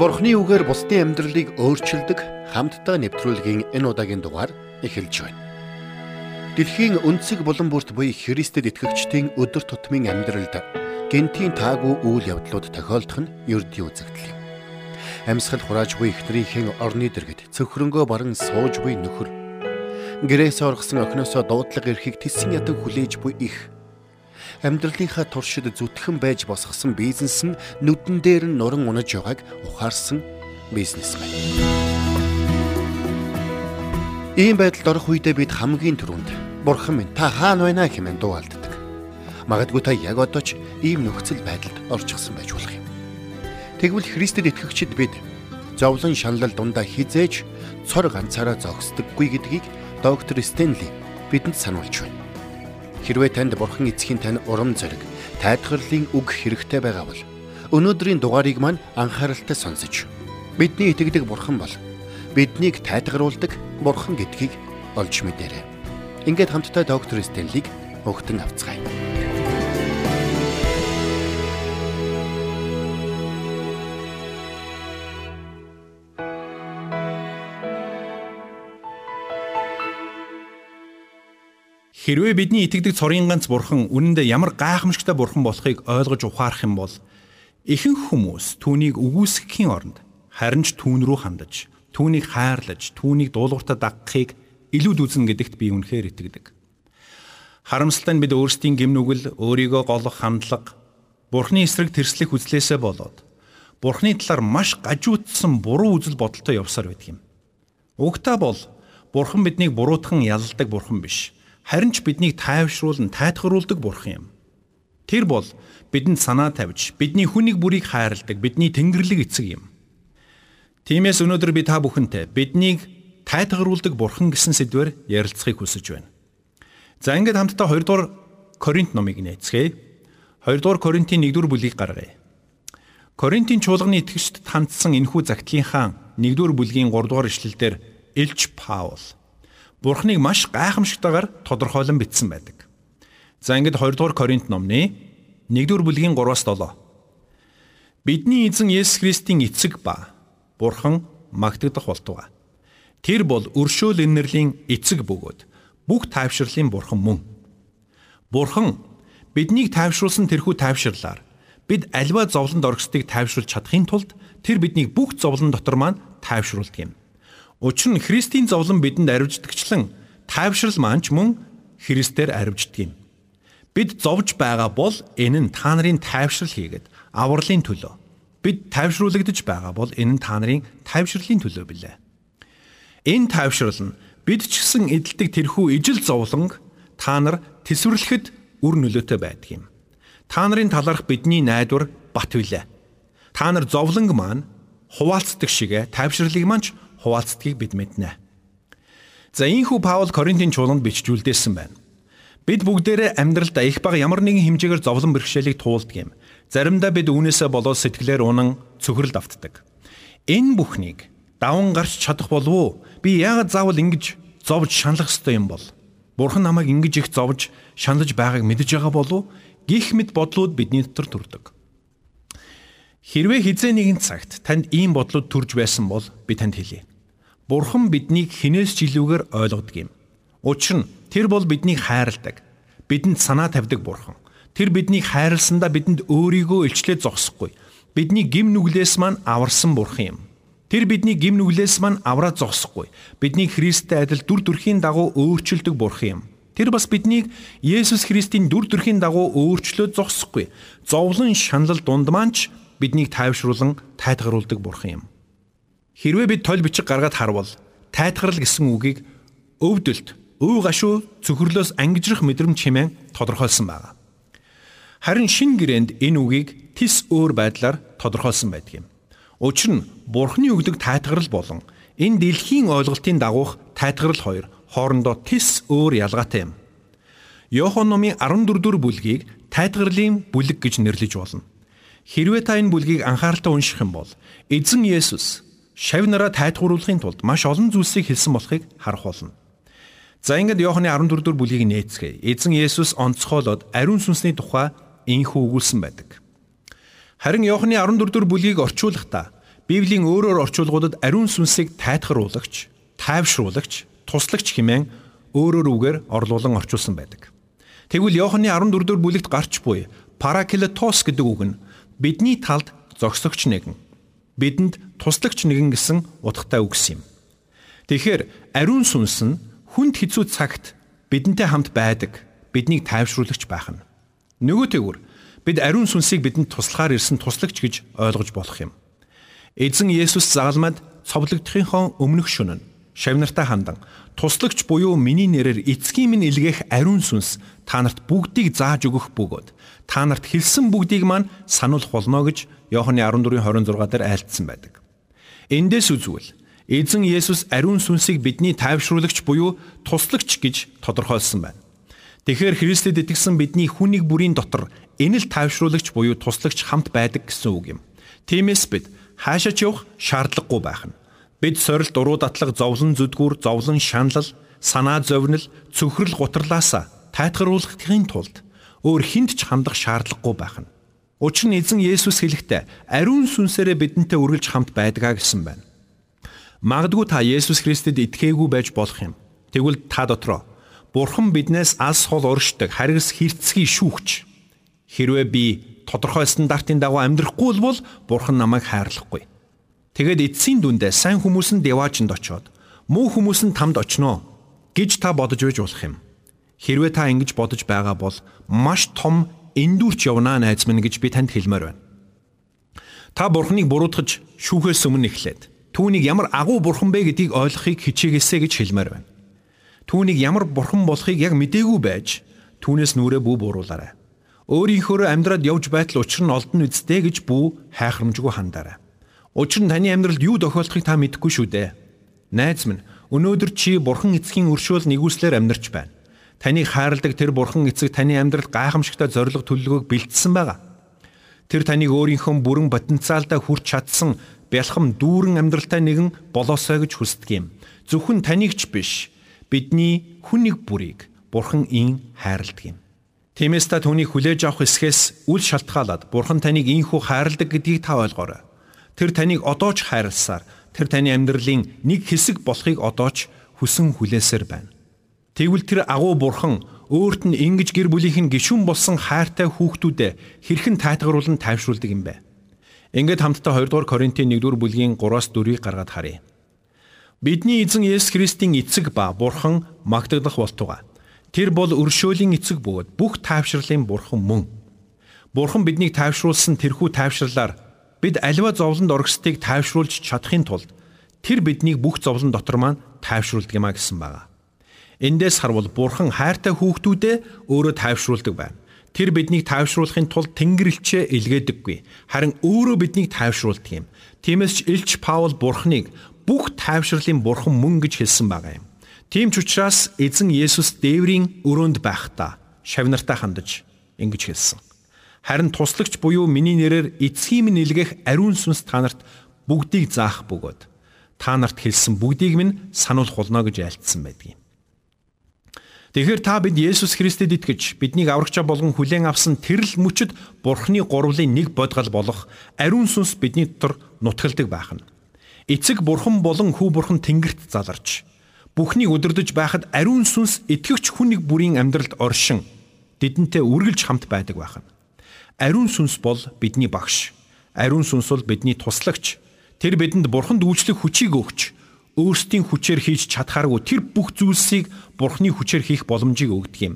Бурхны үгээр бусдын амьдралыг өөрчилдөг хамтдаа нэвтрүүлгийн энэ удаагийн дугаар эхэлж байна. Дэлхийн өнцөг булан бүрт буй Христэд итгэгчдийн өдөр тутмын амьдралд гентийн таагүй үйл явдлууд тохиолдох нь ердийн үзэгдэл юм. Амьсгал хурааж буй ихнэрийнхэн орны дэргэд цөхрөнгөө баран сууж буй нөхөр гэрээс оргсон охиноосоо дуудлага эрхийг тисэн ятан хүлээж буй их амьдралынхаа туршид зүтгэн байж босгосон бизнес нь нүдэн дээр нь нуран унаж байгааг ухаарсан бизнесмен. Ийм байдалд орох үедээ бид хамгийн түрүүнд Бурхан минь та хаана байна хэмээн дуу алддаг. Магадгүй та яг одоо ч ийм нөхцөл байдалд орчихсон байж болох юм. Тэгвэл Христэд итгэгчид бид зовлон шаналл дундаа хизээж цор ганцаараа зогсдөггүй гэдгийг доктор Стенли бидэнд сануулж байна. Хэрвээ танд бурхан эцгийн тань урам зориг, тайлхарлын үг хэрэгтэй байгаа бол өнөөдрийн дугаарыг маань анхааралтай сонсож бидний итгэдэг бурхан бол биднийг тайлгаруулдаг бурхан гэдгийг олж мэдээрэй. Ингээд хамтдаа доктор Стенлиг өгтөн авцгаая. Хэрвээ бидний итгэдэг цорын ганц бурхан үнэндээ ямар гайхамшигтай бурхан болохыг ойлгож ухаарах юм бол ихэнх хүмүүс түүнийг үгүйсгэхийн оронд харин ч түүн рүү хандаж, түүнийг хайрлаж, түүнийг дуулууртаа дагахыг илүү дүүзэн гэдэгт би үнэхээр итгэдэг. Харамсалтай нь бид өөрсдийн гимнүгэл, өөрийгөө голох хандлага, бурхны эсрэг тэрслэх үзлээсээ болоод бурхны талаар маш гажуудсан буруу үзэл бодолтой явсаар байдаг юм. Угтаа бол бурхан биднийг буруутхан ялладаг бурхан биш харин ч биднийг тайвшруулан тайтгаруулдаг бурхан юм. Тэр бол бидэнд санаа тавьж, бидний хүнийг бүрийг хайрладаг, бидний тэнгэрлэг эцэг юм. Тиймээс өнөөдөр би та бүхэнтэй биднийг тайтгаруулдаг бурхан гэсэн сэдвээр ярилцахыг хүсэж байна. За ингээд хамтдаа 2 дугаар Коринт номыг нээцгээе. 2 дугаар Коринтын 1 дугаар бүлгийг гаргая. Коринтын чуулганы итгэгчд хандсан энэхүү загтлынхаа 1 дугаар бүлгийн 3 дугаар ишлэлдэр Илч Паул Бурхныг маш гайхамшигтайгаар тодорхойлон бичсэн байдаг. За ингээд 2 дугаар Коринт номны 1-р бүлгийн 3-аас 7. Бидний эзэн Есүс Христийн эцэг ба Бурхан магтагдах болтугай. Тэр бол өршөөл инэрлийн эцэг бөгөөд бүх тайвшрлын Бурхан мөн. Бурхан биднийг тайвшруулсан тэрхүү тайвширлаар бид альва зовлонд оргсдыг тайвшруулж чадахын тулд тэр биднийг бүх зовлон дотор маань тайвшруулдаг юм. Учир нь Христийн зовлон бидэнд аривждагчлан тайвшрал маань ч мөн Христээр аривждаг юм. Бид зовж байгаа бол энэ нь та нарын тайвшрал хийгээд авралын төлөө. Бид тайвшруулагдж байгаа бол энэ нь та нарын тайвшрлын төлөө билээ. Энэ тайвшрал нь бид ч гэсэн эдэлдэг тэрхүү ижил зовлонг та нар тэсвэрлэхэд үр нөлөөтэй байдаг юм. Та нарын талаарх бидний найдвар бат билээ. Та нар зовлонг маань хуваалцдаг шигэ тайвшрлыг маань хуваалцдгийг бид мэднэ. За ийхүү Паул Коринтын чуулганд бичжүүлдээсэн байна. Бид бүгдээрээ амьдралдаа их бага ямар нэгэн хэмжээгээр зовлон бэрхшээлийг туулдаг юм. Заримдаа бид үүнээсээ болоод сэтгэлээр унан цөхрөлд автдаг. Энэ бүхнийг даван гарч чадах болов уу? Би яагаад заавал ингэж зовж шаналх ёстой юм бол? Бурхан намайг ингэж их зовж шаналж байгааг мэдэж байгаа болов? Гих мэд бодлууд бидний дотор төрдөг. Хэрвээ хизээ нэгэн цагт танд ийм бодлууд төрж байсан бол би танд хэлье. Бурхан биднийг хинээс ч илүүгээр ойлгодог юм. Учир нь тэр бол биднийг хайрладаг. Бидэнд санаа тавьдаг бурхан. Тэр биднийг хайрласандаа бидэнд өөрийгөө илчлээ зогсохгүй. Бидний гим нүглээс маань аварсан бурхан юм. Тэр бидний гим нүглээс маань авраад зогсохгүй. Бидний Христтэй адил дүр төрхийн дагуу өөрчилдөг бурхан юм. Тэр бас биднийг Есүс Христийн дүр төрхийн дагуу өөрчлөөд зогсохгүй. Зовлон шанал дунд маань ч биднийг тайвшруулан тайтгаруулдаг бурхан юм. Хэрвээ бид тойл бичиг гаргаад харвал тайтгарл гэсэн үгийг өвдөлт, өв гашуу цөхрлөөс ангижрах мэдрэмж хэмээн тодорхойлсон байна. Харин шин гэрээнд энэ үгийг тис өөр байдлаар тодорхойлсон байдаг юм. Учир нь Бурхны өгдөг тайтгарл болон энэ дэлхийн ойлголтын дагуух тайтгарл хоёр хоорондоо тис өөр ялгаатай юм. Йохан номын 14 дугаар бүлгийг тайтгарлын бүлэг гэж нэрлэж болно. Хэрвээ та энэ бүлгийг анхааралтай унших юм бол эзэн Есүс шав нараа тайтгууруулахын тулд маш олон зүйлсийг хэлсэн болохыг харах болно. За ингээд Иохны 14 дугаар бүлгийг нээцгээе. Эзэн Есүс онцгойлоод ариун сүнсний тухай инхүү өгүүлсэн байдаг. Харин Иохны 14 дугаар бүлгийг орчуулахдаа Библийн өөрөөр орчуулгуудад ариун сүнсийг тайтгаруулагч, тайвшруулагч, туслагч хэмээн өөрөөр үгээр орлуулан орчуулсан байдаг. Тэгвэл Иоханны 14 дугаар бүлэгт гарч буй параклетос гэдэг үг нь бидний талд зогсогч нэгэн, бидэнд туслагч нэгэн гэсэн утгатай үгс юм. Тэгэхээр ариун сүнс нь хүнд хэцүү цагт бидэнтэй хамт байдаг, биднийг тайвшруулагч байх нь. Нөгөө тэгвэр бид ариун сүнсийг бидэнд туслахаар ирсэн туслагч гэж ойлгож болох юм. Эзэн Есүс загалмад цовлогдохынхон өмнөх шөнө нь шавнартаа хандан туслагч буюу миний нэрээр эцгийн минь илгээх ариун сүнс та нарт бүгдийг зааж өгөх бөгөөд та нарт хэлсэн бүгдийг маань сануулах болно гэж Иоханны 14:26 дээр айлтсан байдаг. Эндээс үзвэл эзэн Есүс ариун сүнсийг бидний тайвшруулагч буюу туслагч гэж тодорхойлсон байна. Тэгэхээр Христэд итгэсэн бидний хүнийг бүрийн дотор энэ л тайвшруулагч буюу туслагч хамт байдаг гэсэн үг юм. Тиймээс бид хаашаа ч явах шаардлагагүй байх нь. Бид сорилт уруу датлаг зовлон зүдгүүр зовлон шаналл санаа зовнил цөхрөл гутарлаасаа тайтгаруулахын тулд өөр хинт ч хандах шаардлагагүй байх нь. Учир нь эзэн Есүс хэлэхдээ ариун сүнсээрээ бидэнтэй үргэлж хамт байдгаа гэсэн байна. Магадгүй та Есүс Христэд итгээгүй байж болох юм. Тэгвэл та дотроо Бурхан биднээс алс хол оршдог харгас хэрцгий шүүгч. Хэрвээ би тодорхой стандартын дагуу амьдрахгүй бол Бурхан намайг хайрлахгүй. Тэгэд эцсийн дүндээ сайн хүмүүс нь деваачнд очоод муу хүмүүс нь тамд очноо гэж та бодож байж болох юм. Хэрвээ та ингэж бодож байгаа бол маш том эндүрч явнаа найз минь гэж би танд хэлмээр байна. Та Бурханыг буруутгаж шүүхээс өмнө эхлээд түүнийг ямар агуу бурхан бэ гэдгийг ойлгохыг хичээгээсэй гэж хэлмээр байна. Түүнийг ямар бурхан болохыг яг мдээгүй байж түүнээс нүрээ бүү бууруулаарай. Өөрийнхөө амьдраад явж байтал учир нь олдно үсттэй гэж бүү хайхрамжгүй хандаарай. Учир нь таны амьдралд юу тохиолдохыг та мэдэхгүй шүү дээ. Найз минь, өнөөдөр чи бурхан эцгийн өршөөл нэгүслэр амьдрч байна. Таныг хайрладаг тэр бурхан эцэг таны амьдралд гайхамшигтай зориг төлөвлөгөөг бэлдсэн байгаа. Тэр таныг өөрийнхөө бүрэн потенциалдаа хүрч чадсан бялхам дүүрэн амьдралтай нэгэн болоосой гэж хүсдэг юм. Зөвхөн таныг ч биш, бидний хүн нэг бүрийг Бурхан ин хайрладаг юм. Тиймээс та түүнийг хүлээж авах эсхээс үл шалтгаалаад Бурхан таныг инхүү хайрладаг гэдгийг та ойлгоорой. Тэр таныг одоо ч хайрласаар тэр таны амьдралын нэг хэсэг болохыг одоо ч хүсэн хүлээсээр байна. Тэгвэл тэр агуу Бурхан өөрт нь ингэж гэр бүлийнх нь гишүүн болсон хайртай хүүхдүүдэд хэрхэн тайтгаруулан тайвшруулдаг юм бэ? Ингээд хамтдаа 2 дугаар Коринтын 1 дугаар бүлгийн 3-аас 4-ийг гаргаад харъя. Бидний эзэн Есүс Христийн эцэг ба Бурхан магтагдах болтугай. Тэр бол өршөөлийн эцэг бөгөөд бүх тайвшрлын Бурхан мөн. Бурхан биднийг тайвшруулсан тэрхүү тайвшрлаар бид аливаа зовлонд оргистыг тайвшруулж чадахын тулд тэр биднийг бүх зовлон дотор маань тайвшруулдаг юма гэсэн байгаа. Эндээс харвал Бурхан хайртай хүүхдүүдээ өөрөө тайвшруулдаг байна. Тэр биднийг тайвшруулахын тулд Тэнгэрлэгчээ илгээдэггүй. Харин өөрөө биднийг тайвшруулдаг юм. Тиймээс ч Илч Паул Бурханыг бүх тайвшрлын бурхан мөн гэж хэлсэн байгаа юм. Тийм ч учраас эзэн Есүс дээврийн өрөөнд байхдаа шавнартаа хандаж ингэж хэлсэн. Харин туслагч буюу миний нэрээр эцгийн минь илгээх ариун сүнс та нарт бүгдийг заах бөгөөд та нарт хэлсэн бүгдийг минь сануулах болно гэж айлтсан байдгийг. Тэгэхээр та бид Есүс Христэд итгэж биднийг аврагчаа болгон хүлээн авсан тэрл мөчөд Бурхны гурвлын нэг бодгал болох ариун сүнс бидний дотор нутгалдаг байх нь. Эцэг бурхан болон хүү бурхан тэнгэрт заларч бүхнийг өдөрдөж байхад ариун сүнс итгэвч хүн нэг бүрийн амьдралд оршин тэдэнтэй үргэлж хамт байдаг байх нь. Ариун сүнс бол бидний багш. Ариун сүнс бол бидний туслагч. Тэр бидэнд бурханд үйлчлэх хүчийг өгч өөрсдийн хүчээр хийж чадхааргүй тэр бүх зүйлсийг бурхны хүчээр хийх боломжийг өгдөг юм.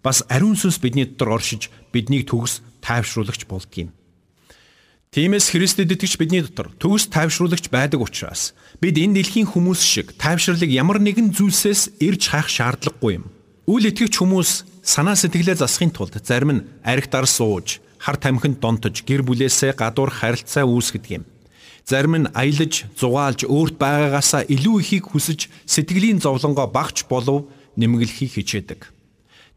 Бас ариун сүнс бидний дотор оршиж биднийг төгс тайвшруулагч болдго юм. Тиймээс Христэд итгэж бидний дотор төгс тайвшруулагч байдаг учраас бид энэ дэлхийн хүмүүс шиг тайвшрлыг ямар нэгэн зүйлсээс ирж хайх шаардлагагүй юм. Үл итгэгч хүмүүс санаа сэтгэлээ засахын тулд зарим нь арх дар сууж, хар тамхинд донтож, гэр бүлээсээ гадуур харилцаа үүсгэдэг юм. Зарим нь аялаж, зугаалж, өөрт байгаагаасаа илүү ихийг хүсэж сэтгэлийн зовлонгоо багч болов нэмгэлхийг хичээдэг.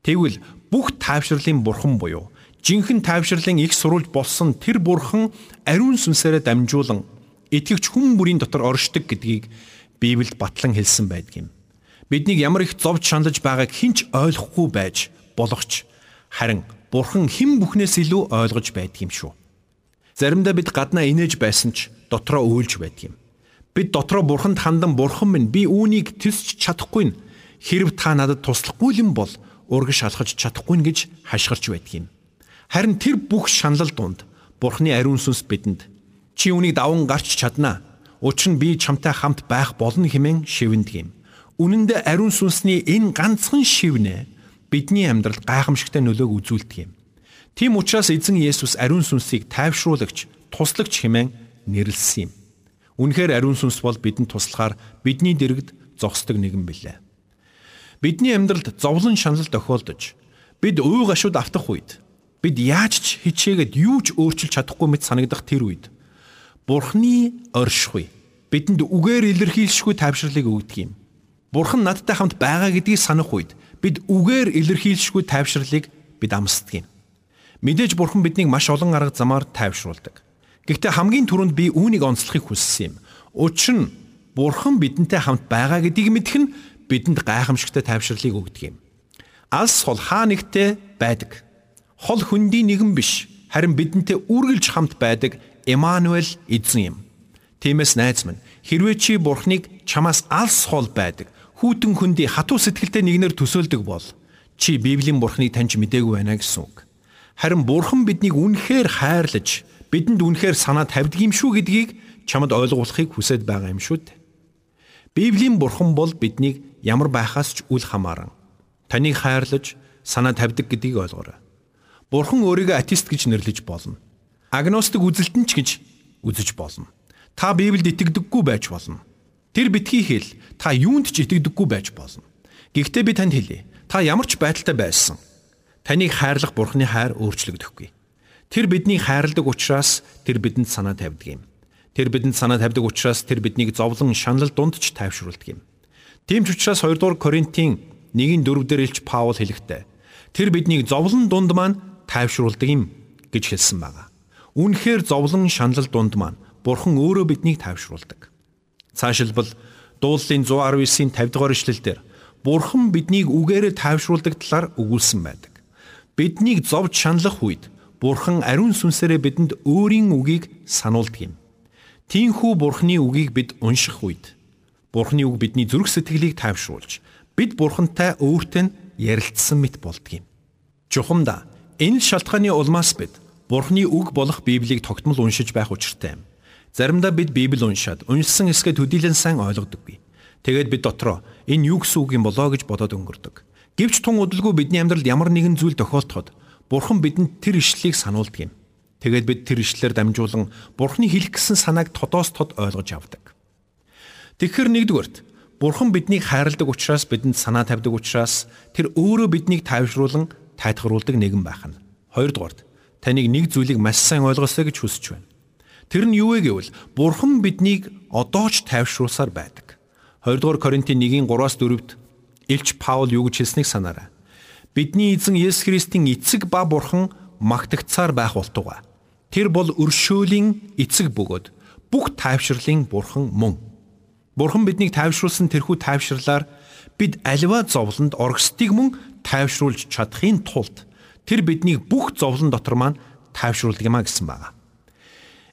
Тэгвэл бүх тайвшрлын бурхан буюу жинхэнэ тайвшрлын их сурулж болсон тэр бурхан ариун сүнсээрээ дамжуулан итгэвч хүн бүрийн дотор оршдог гэдгийг Библиэд батлан хэлсэн байдаг юм. Биднийг ямар их зовж шаналж байгааг хинч ойлгохгүй байж болохч харин бурхан хэн бүхнээс илүү ойлгож байдаг юм шүү. Заримдаа бид гаднаа инээж байсан ч дотроо өөлж байдаг юм. Бид дотроо бурханд хандан бурхан минь би үүнийг төсч чадахгүй нь хэрв та надад туслахгүй юм бол урагш алхаж чадахгүй нь гэж хашгирч байдаг юм. Харин тэр бүх шаналл дунд бурхны ариун сүнс бидэнд чи үүнийг даван гарч чаднаа. Учир нь би чамтай хамт байх болно хэмээн шивэндэг юм. Үнэн дээр ариун сүнсний энэ ганцхан шивнэ бидний амьдралд гайхамшигтай нөлөөг үзүүлдэг юм. Тийм учраас эзэн Есүс ариун сүнсийг тайвшруулагч, туслагч хэмээн нэрлсэн юм. Үнэхээр ариун сүнс бол бидэнд туслахаар бидний дэрэгд зогсдог нэгэн билээ. Бидний амьдралд зовлон шанал тохиолдож бид уу гашууд автах үед бид яаж ч хичээгээд юу ч өөрчилж чадахгүй мэт санагдах тэр үед Бурхны оршихуй бидэнд үгээр илэрхийлшгүй тайвшрлыг өгдөг юм. Бурхан надтай хамт байгаа гэдгийг санах үед бид үгээр илэрхийлшгүй тайвшрлыг бид амсдаг юм. Мэдээж Бурхан биднийг маш олон арга замаар тайвшруулдаг. Гэхдээ хамгийн түрүүнд би үүнийг онцлохыг хүссэн юм. Учир нь Бурхан бидэнтэй хамт байгаа гэдгийг мэдэх нь бидэнд гайхамшигтай тайвшрлыг өгдөг юм. Алс хол хаа нэгтээ байдаг. Хол хөндийн нэгэн биш, харин бидэнтэй үргэлж хамт байдаг Эммануэль эзэн юм. Тиймээс найз минь хэрвээ чи Бурхныг чамаас алс хол байдаг хүүтэн хөндөй хатуу сэтгэлтэй нэгнэр төсөөлдөг бол чи Библийн Бурхныг таньж мэдээгүй байна гэсэн үг. Харин Бурхан биднийг үнэхээр хайрлаж бидэнд үнэхээр санаа тавьдаг юм шүү гэдгийг чамд ойлгуулахыг хүсэж байгаа юм шүү дээ. Библийн Бурхан бол биднийг ямар байхаас ч үл хамааран таныг хайрлаж санаа тавьдаг гэдгийг ойлгоорой. Бурхан өөрийгөө атеист гэж нэрлэж болно. Агностик үзэлтэн ч гэж үзэж болно. Та Библиэд итгэдэггүй байж болно. Тэр битгий хэл та юунд ч итгэдэггүй байж болно. Гэхдээ би танд хэлье. Та ямар ч байдалтай байсан. Таныг хайрлах Бурхны хайр өөрчлөгдөхгүй. Тэр биднийг хайрладаг учраас тэр бидэнд санаа тавьдаг юм. Тэр бидэнд санаа тавьдаг учраас тэр биднийг зовлон шанал дунд ч тайвшруулдаг юм. Тийм ч учраас 2 дугаар Коринтын 1-ийн 4 дээр илч Паул хэлэхдээ тэр биднийг зовлон дунд маань тайвшруулдаг юм гэж хэлсэн байна. Үнэхээр зовлон шанал дунд маань Бурхан өөрөө биднийг тайвшруулдаг. Цаашилбал дууллын 119-ийн 50 дугаар ишлэлдэр Бурхан биднийг үгээрээ тайвшруулдаг талаар өгүүлсэн байдаг. Биднийг зовж шаналх үед Бурхан ариун сүнсээрээ бидэнд өөрийн үгийг сануулдаг юм. Тийнхүү Бурханы үгийг бид унших үед Бурханы үг бидний зүрх сэтгэлийг тайвшруулж бид Бурхантай өөртөө ярилцсан мэт болдго юм. Чухамда энэ шалтгааны улмаас бид Бурханы үг болох Библийг тогтмол уншиж байх учиртай юм. Заримдаа бид Библийг уншаад уншсан хэсгээ төдийлөн сайн ойлгодоггүй. Тэгээд бид дотроо энэ юу гэсэн үг юм болоо гэж бодоод өнгөрдөг. Гэвч тун удалгүй бидний амьдралд ямар нэгэн зүйл тохиолдоход Бурхан бидэнд тэр ишлэлийг сануулдаг юм. Тэгээд бид тэр ишлэлээр дамжуулан Бурханы хэлэх гэсэн санааг тодоос тод ойлгож авдаг. Тэгэхээр нэгдүгээрт Бурхан биднийг хайрладаг учраас бидэнд санаа тавьдаг учраас тэр өөрөө биднийг тайвшруулан тайтгаруулдаг нэгэн байх нь. Хоёрдугаарт таныг нэг зүйлийг маш сайн ойлгосоо гэж хүсэж байна. Тэр нь юу вэ гэвэл Бурхан биднийг одоо ч тайвшруулсаар байдаг. 2 дугаар Коринтын 1-ийн 3-аас 4-д Илч Паул юу гэж хэлснийг санаарай. Бидний эзэн Есүс Христийн эцэг ба Бурхан магтагцаар байх болтугай. Тэр бол өршөөлийн эцэг бөгөөд бүх тайвшрлын Бурхан мөн. Бурхан биднийг тайвшруулсан тэрхүү тайвшрлаар бид аливаа зовлонд оргсдгийг мөн тайвшруулж чадахын тулд тэр биднийг бүх зовлон дотор маань тайвшруулдаг юмаа гэсэн байна.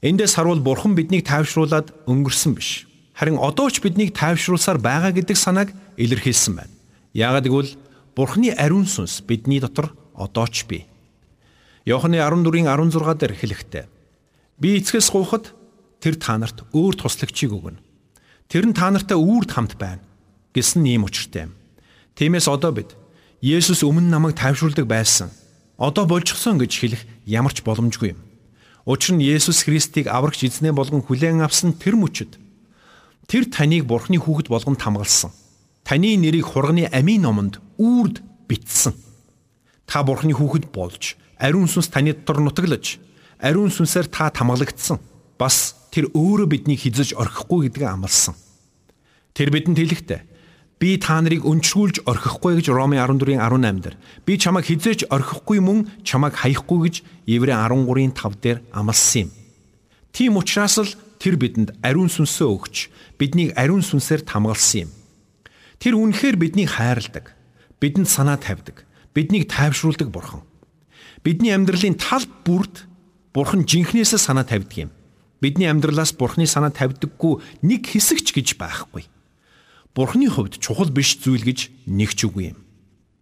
Эндээс харуул Бурхан биднийг тайвшруулад өнгөрсөн биш. Харин одоо ч биднийг тайвшруулсаар байгаа гэдэг санааг илэрхийлсэн байна. Яагад гэвэл Бурханы ариун сүнс бидний дотор одоо ч бий. Йоханны 14-ийн 16 дээр хэлэхдээ би эцгээс гуйхад тэр та нарт өөр туслагчийг өгнө. Тэр нь та нартай үрд хамт байна гэсэн ийм учиртай юм. Тиймээс одоо бид Есүс өмнө намайг тайвшруулдаг байсан. Одоо болчихсон гэж хэлэх ямар ч боломжгүй юм. Учир нь Есүс Христийг аврагч эзнээ болгон хүлээн авсан тэр мөчөд тэр таныг Бурхны хүүхэд болгон хамгаалсан. Таны нэрийг хурганы амийн номонд үрд бичсэн. Та Бурхны хүүхэд болж ариун сүнс таны дотор нутаглаж ариун сүнсээр та тамгалагдсан. Бас тэр өөрөө биднийг хизэж орхихгүй гэдгээ амласан. Тэр бидэнд хэлэхдээ Би та нарыг өнчрүүлж орхихгүй гэж Роми 14-ийн 18 дээр би чамайг хизээч орхихгүй мөн чамайг хаяхгүй гэж Еврэ 13-ийн 5 дээр амласан юм. Тийм учраас л тэр бидэнд ариун сүнсөө өгч биднийг ариун сүнсээр тамгалсан юм. Тэр үнэхээр биднийг хайрладаг, бидэнд санаа тавьдаг, биднийг тайвшруулдаг бурхан. Бидний амьдралын тал бүрд Бурхан жинхнээсээ санаа тавьдаг юм. Бидний амьдралаас Бурханы санаа тавьдаггүй нэг хэсэгч гэж байхгүй. Бурханы хувьд чухал биш зүйл гэж нэг ч үгүй юм.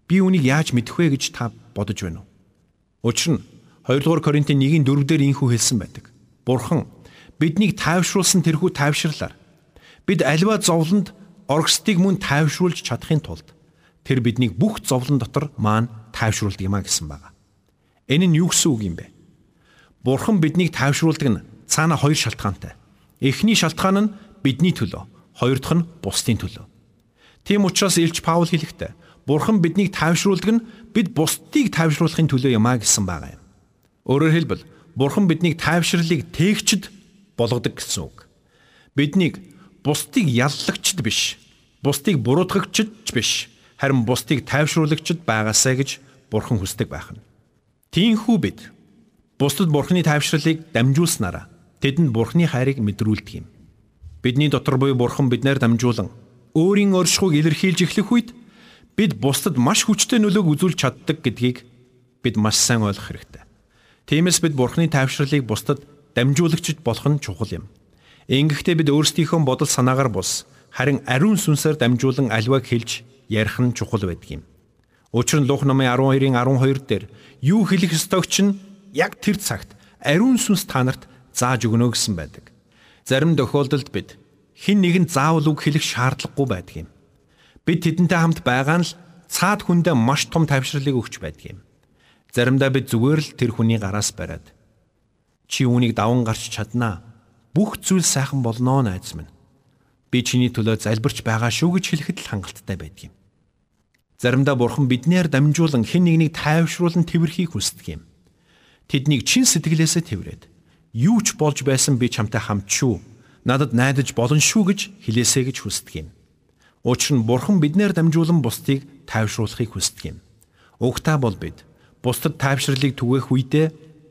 Би үүнийг яаж мэдэх вэ гэж та бодож байна уу? Учир нь 2 дугаар Коринтын 1-ийн 4 дээр инхүү хэлсэн байдаг. Бурхан биднийг тайвшруулсан тэрхүү тайвширлаар бид альва зовлонд оргстыг мөн тайвшруулж чадахын тулд тэр биднийг бүх зовлон дотор маань тайвшруулдаг юмаа гэсэн байгаа. Энэ нь юу гэсэн үг юм бэ? Бурхан биднийг тайвшруулдаг нь цаана хоёр шалтгаантай. Эхний шалтгаан нь бидний төлөө хоёр дахь нь бусдын төлөө. Тийм учраас Илч Паул хэлэхдээ Бурхан биднийг тайвшруулдаг нь бид бусдыг тайвшруулахын төлөө юм а гэсэн байгаа юм. Өөрөөр хэлбэл Бурхан биднийг тайвширлыг тээгчд болгодог гэсэн үг. Биднийг бусдыг яллагчд биш, бусдыг буруутгагчд биш, харин бусдыг тайвшруулагчд байгаасаа гэж Бурхан хүсдэг байх нь. Тиймээс бид бусдад Бурханы тайвшралыг дамжуулснараа тэдэнд Бурханы хайрыг мэдрүүлдэг юм. Бидний дотор буй бурхан биднээр дамжуулан өөрийн оршихуйг илэрхийлж эхлэх үед бид бусдад маш хүчтэй нөлөөг үзүүлж чаддаг гэдгийг бид маш сайн ойлгох хэрэгтэй. Тиймээс бид бурханы тайвшралыг бусдад дамжуулагчд болох нь чухал юм. Ингэхдээ бид өөрсдийнхөө бодол санаагаар бус харин ариун сүнсээр дамжуулан аливааг хэлж ярих нь чухал байдаг юм. Учир нь Лух номын 12-ийн 12 дээр юу хэлэх ёстойг чинь яг тэр цагт ариун сүнс та нарт зааж өгнө гэсэн байдаг. Зарим тохиолдолд бид хэн нэгэн заавал үг хэлэх шаардлагагүй байдаг юм. Бид тэдэнтэй хамт байгаа нь л цаад хүндээ маш том тавширлыг өгч байдаг юм. Заримдаа бид зүгээр л тэр хүний гараас бариад чи үүнийг даван гарч чаднаа. Бүх зүйл сайхан болноо найз минь. Би чиний төлөө залбирч байгаа шүү гэж хэлэхэд л хангалттай байдаг юм. Заримдаа бурхан биднээр дамжуулан хэн нэгнийг тайвшруулан тэрхийг хүсдэг юм. Тэднийг чин сэтгэлээсээ тэрвэрэд юу ч болж байсан би чамтай хамт шүү. Надад найдаж болно шүү гэж хэлээсэй гэж хүсдэг юм. Учир нь Бурхан биднээр дамжуулан бусдыг тайвшруулахыг хүсдэг юм. Угтаа бол бид бусдад тайвшралыг түгээх үедээ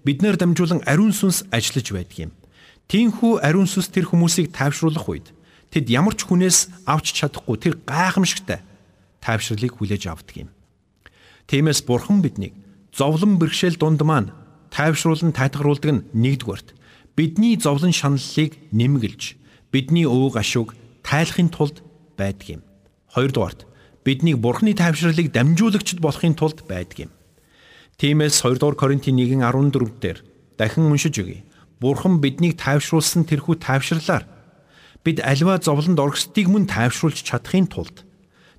биднээр дамжуулан ариун сүнс ажиллаж байдаг юм. Тинхүү ариун сүнс тэр хүмүүсийг тайвшруулах үед тэд ямар ч хүнээс авч чадахгүй тэр гайхамшигтай тайвшралыг хүлээж авдаг юм. Тиймээс Бурхан биднийг зовлон бэрхшээл дунд маань тайвшруулан тайтгаруулдаг нь нэгдүгээрт бидний зовлон шаналлыг нэмгэлж бидний өвөг ашиг тайлахын тулд байдаг юм. Хоёрдугаарт биднийг бурхны тайвшралыг дамжуулагчд болохын тулд байдаг юм. Тиймээс 2 дугаар Коринтын 1:14 дээр дахин уншиж өгье. Бурхан биднийг тайвшруулсан тэрхүү тайвшрлаар бид альва зовлонд оргсдгийг мөн тайвшруулж чадахын тулд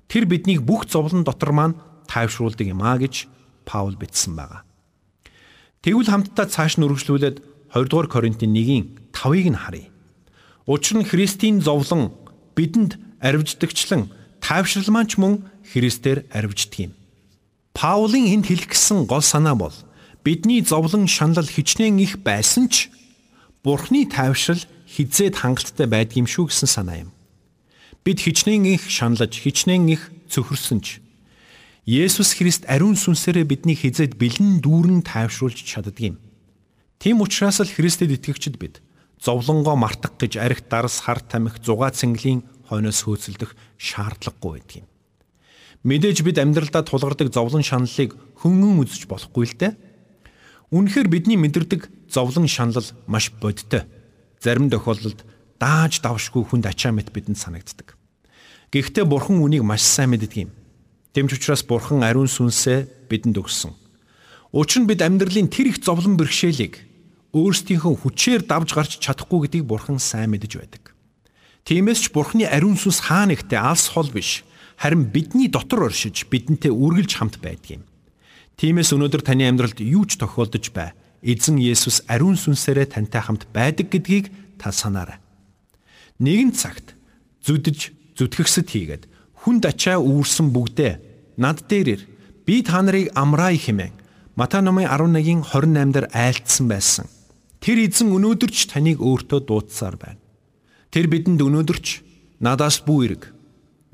тэр биднийг бүх зовлон дотор маань тайвшруулдаг юм а гэж Паул бичсэн байна. Тэгвэл хамтдаа цааш нь үргэлжлүүлээд 2 дугаар Коринтын 1-ийн 5-ыг нь харъя. Учир нь Христийн зовлон бидэнд арвиждагчлан тайвшралмаач мөн Христээр арвиждаг юм. Паулын энд хэлэх гэсэн гол санаа бол бидний зовлон шанал хичнээн их байсан ч Бурхны тайвшрал хизээд хангалттай байдгийм шүү гэсэн санаа юм. Бид хичнээн их шаналж, хичнээн их цөхөрсөн ч Есүс Христ ариун сүнсээрээ бидний хизээд бэлэн дүүрэн тайвшруулж чаддаг юм. Тийм учраас л Христэд итгэгчд бид зовлонгоо мартах гэж арх дарс хар тамхи зугаа цэнгэлийн хойноос хөөцөлдөх шаардлагагүй байдаг юм. Мэдээж бид амьдралдаа тулгардаг зовлон шаналлыг хөнгөн үзэж болохгүй л дээ. Үнэхээр бидний мэдэрдэг зовлон шанал маш бодтой. Зарим тохиолдолд дааж давшгүй хүнд ачаа мэт бидэнд санагддаг. Гэхдээ бурхан үнийг маш сайн мэддэг юм. Тэмч учраас Бурхан ариун сүнсээ бидэнд өгсөн. Учир нь бид амьдралын тэр их зовлон бэрхшээлийг өөрсдийнхөө хүчээр давж гарч чадахгүй гэдгийг Бурхан сайн мэдэж байдаг. Тиймээс ч Бурханы ариун сүнс хаа нэгтээ алс хол биш, харин бидний дотор оршиж бидэнтэй үргэлж хамт байдаг юм. Тиймээс өнөөдөр таны амьдралд юу ч тохиолдож бай. Эзэн Есүс ариун сүнсээрээ тантай хамт байдаг гэдгийг та санаарай. Нэгэн цагт зүдэж зүтгэгсэд хийгээд хүнд ачаа үүрсэн бүгдээ над дээр ир би та нарыг амраая хэмээн Матай номын 11-ийн 28 дээр айлтсан байсан. Тэр эзэн өнөөдөр ч таныг өөртөө дуудсаар байна. Тэр бидэнд өнөөдөр ч надаас бүү эрг.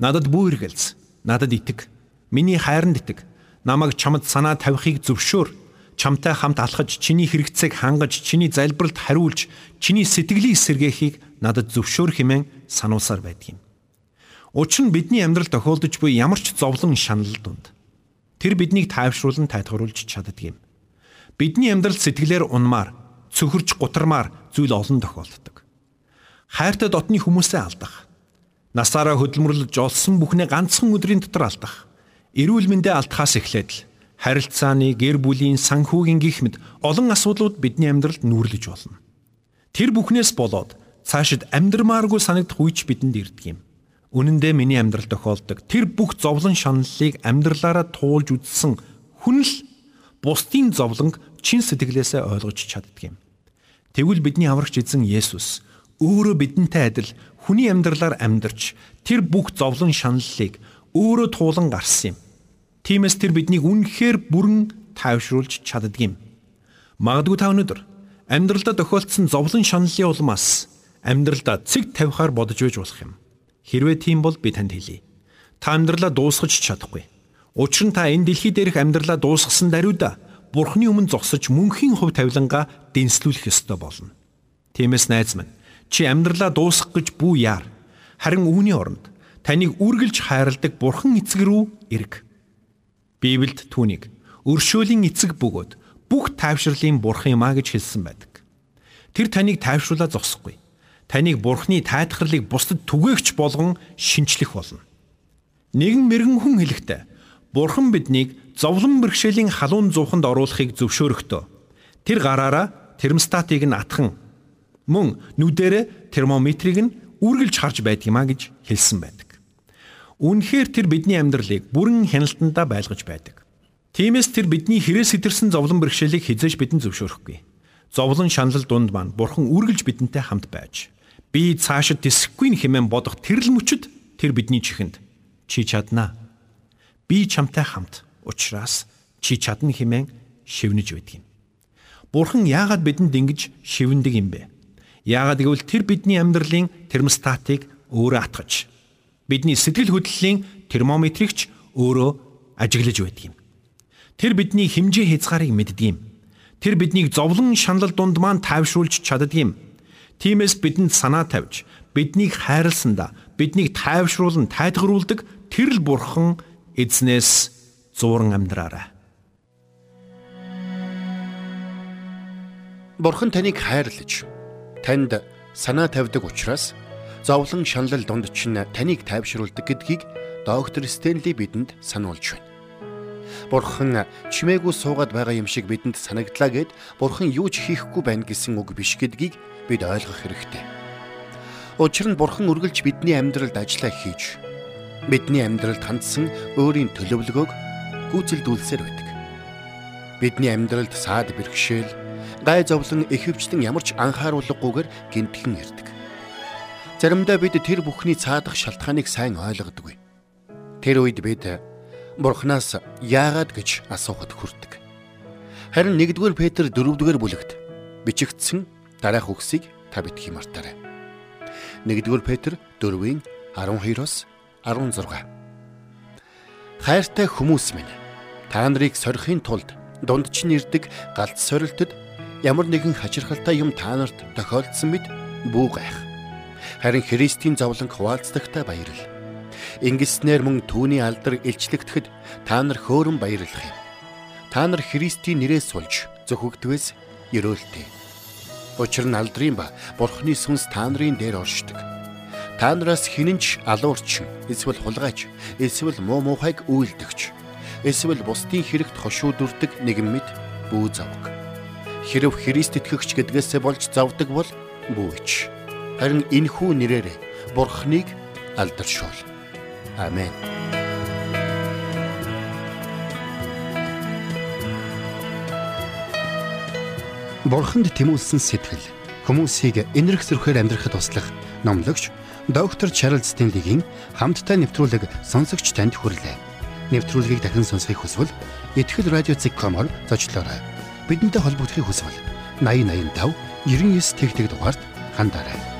Надад бүү эргэлз. Надад итэг. Миний хайранд итэг. Намайг чамд санаа тавихыг зөвшөөр. Чамтай хамт алхаж, чиний хэрэгцээг хангаж, чиний залбиралд хариулж, чиний сэтгэлийн эсэргээхийг надад зөвшөөр хэмээн сануулсаар байдаг юм. Учир нь бидний амьдрал тохиолдож буй ямар ч зовлон шанал дунд тэр биднийг тайвшруулан тайлгаруулж чаддаг юм. Бидний амьдрал сэтгэлээр унмаар цөхөрж гутармаар зүйл олон тохиолддог. Хайртай дотны хүмүүсээ алдах. Насаараа хөдөлмөрлөж олсон бүхнээ ганцхан өдрийн дотор алдах. Эрүүл мэндээ алдахаас эхлээд л харилцааны, гэр бүлийн, санхүүгийн гих мэд олон асуудлууд бидний амьдралд нүүрлэж болно. Тэр бүхнээс болоод цаашид амьдрмааргүй санагдах үеч бидэнд ирдэг юм. Үнэн дээр миний амьдрал тохиолдог тэр бүх зовлон шаналлыг амьдралаараа туулж үзсэн хүн л бусдын зовлонг чин сэтгэлээсээ ойлгож чаддаг юм. Тэгвэл бидний аврагч эзэн Есүс өөрөө бидэнтэй адил хүний амьдралаар амьдарч тэр бүх зовлон шаналлыг өөрөө туулан гарсан юм. Тиймээс тэр биднийг үнэхээр бүрэн тайвшруулж чаддаг юм. Магадгүй та өнөөдөр амьдралдаа тохиолдсон зовлон шаналлын улмаас амьдралдаа цэг тавихаар бодож байж болох юм. Хэрвээ тийм бол би танд хэлье. Та амьдралаа дуусгаж чадахгүй. Учир нь та энэ дэлхий дээрх амьдралаа дуусгасан даруйда Бурхны өмнө зогсож мөнхийн хувь тавилангаа дэнслүүлэх ёстой болно. Тиймээс найз минь чи амьдралаа дуусгах гэж бүү яар. Харин үүний оронд таныг үргэлж хайрладаг Бурхан эцэг рүү эрг. Библиэд түүнийг өршөөлийн эцэг бөгөөд бүх тайвшрлын Бурхан юм а гэж хэлсэн байдаг. Тэр таныг тайвшруулаад зогсохгүй таныг бурхны тайтгарлыг бусдад түгээгч болгон шинчлэх болно. Нэгэн мэрэгэн хүн хэлэхдээ бурхан биднийг зовлон бэрхшээлийн халуун зууханд оруулахыг зөвшөөрөхдөө тэр гараараа термостатыг нь атхан мөн нүдэрэ термометрийг нь үргэлж харж байдаг юма гэж хэлсэн байдаг. Үүнхээр тэр бидний амьдралыг бүрэн хяналтандаа байлгаж байдаг. Тиймээс тэр бидний хэрэг сэтэрсэн зовлон бэрхшээлийг хизээж бидэнд зөвшөөрөхгүй. Зовлон шанал дунд маань бурхан үргэлж бидэнтэй хамт байж би цаашид тэсэхгүй хэмээн бодох тэрл мөчөд тэр бидний чихэнд чи чаднаа. Би чамтай хамт учраас чи чадна хэмээн шивнэж байдаг юм. Бурхан яагаад бидэнд ингэж шивндэг юм бэ? Яагаад гэвэл тэр бидний амьдралын термостатыг өөрөө атгаж бидний сэтгэл хөдлөлийн термометрикч өөрөө ажиглаж байдаг юм. Тэр бидний хэмжээ хязгаарыг мэддэг юм. Тэр биднийг зовлон шанал дунд маань тайвшруулж чаддаг юм Тиймээс бидэнд санаа тавьж, биднийг хайрласандаа биднийг тайвшруулан тайтгаруулдаг тэр л бурхан эзнээс зууран амьдраарай. Бурхан таныг хайрлаж, танд санаа тавьдаг учраас зовлон шаналл донд чинь таныг тайвшруулдаг гэдгийг доктор Стенли бидэнд сануулж байна. Бурхан чимээгүй суугаад байгаа юм шиг бидэнд санагдлаа гэд Бурхан юу ч хийхгүй байна гэсэн үг биш гэдгийг бид ойлгох хэрэгтэй. Учир нь Бурхан үргэлж бидний амьдралд ажиллаа хийж бидний амьдралд хандсан өөрийн төлөвлөгөөг гүйцэлдүүлсээр байдаг. Бидний амьдралд саад бэрхшээл, гай зовлон ихэвчлэн ямар ч анхааруулгагүйгээр гинтхэн ирдэг. Заримдаа бид тэр бүхний цаадах шалтгааныг сайн ойлгодоггүй. Тэр үед бид Бурханаас яагаад гэж асуухад хүрдэг. Харин 1-р Петр 4-р бүлэгт бичигдсэн дараах үгсийг та битгий мартаарай. 1-р Петр 4-ийн 12-оос 16. Хайртай хүмүүс минь та нарыг сорихын тулд дунд чинь ирдэг галт сорилтод ямар нэгэн хачирхалтай юм та нарт тохиолдсон мэд бүү гайх. Харин Христийн зовлон хуваалцдагтай баярлал. Ингэснээр мөн түүний алдар илчлэгдэхэд та нар хөөрөн баярлах юм. Та нар Христийн нэрээс сулж зөвхөгдвээс ерөөлтэй. Учир нь алдрын ба бурхны сүнс та нарын дээр оршдог. Та нараас хинэнч алуурчин, эсвэл хулгайч, эсвэл муу муухайг үйлдэгч, эсвэл бусдын хэрэгт хошуудурдаг нэгэн мэд бүү завг. Хэрв Христ итгэгч гэдгээсээ болж завдаг бол бүүч. Харин энхүү нэрээр бурхныг алдаршуул. Амен. Бурханд тэмүүлсэн сэтгэл хүмүүсийг энэрх зөрхөөр амьдрахад туслах номлогч доктор Чарлз Стенлигийн хамттай нэвтрүүлэг сонсогч танд хүрэлээ. Нэвтрүүлгийг дахин сонсохыг хүсвэл ихтгэл радиоцик.com-оор зочлоорой. Бидэнтэй холбогдохыг хүсвэл 8085 99 тэгтэг дугаард хандаарай.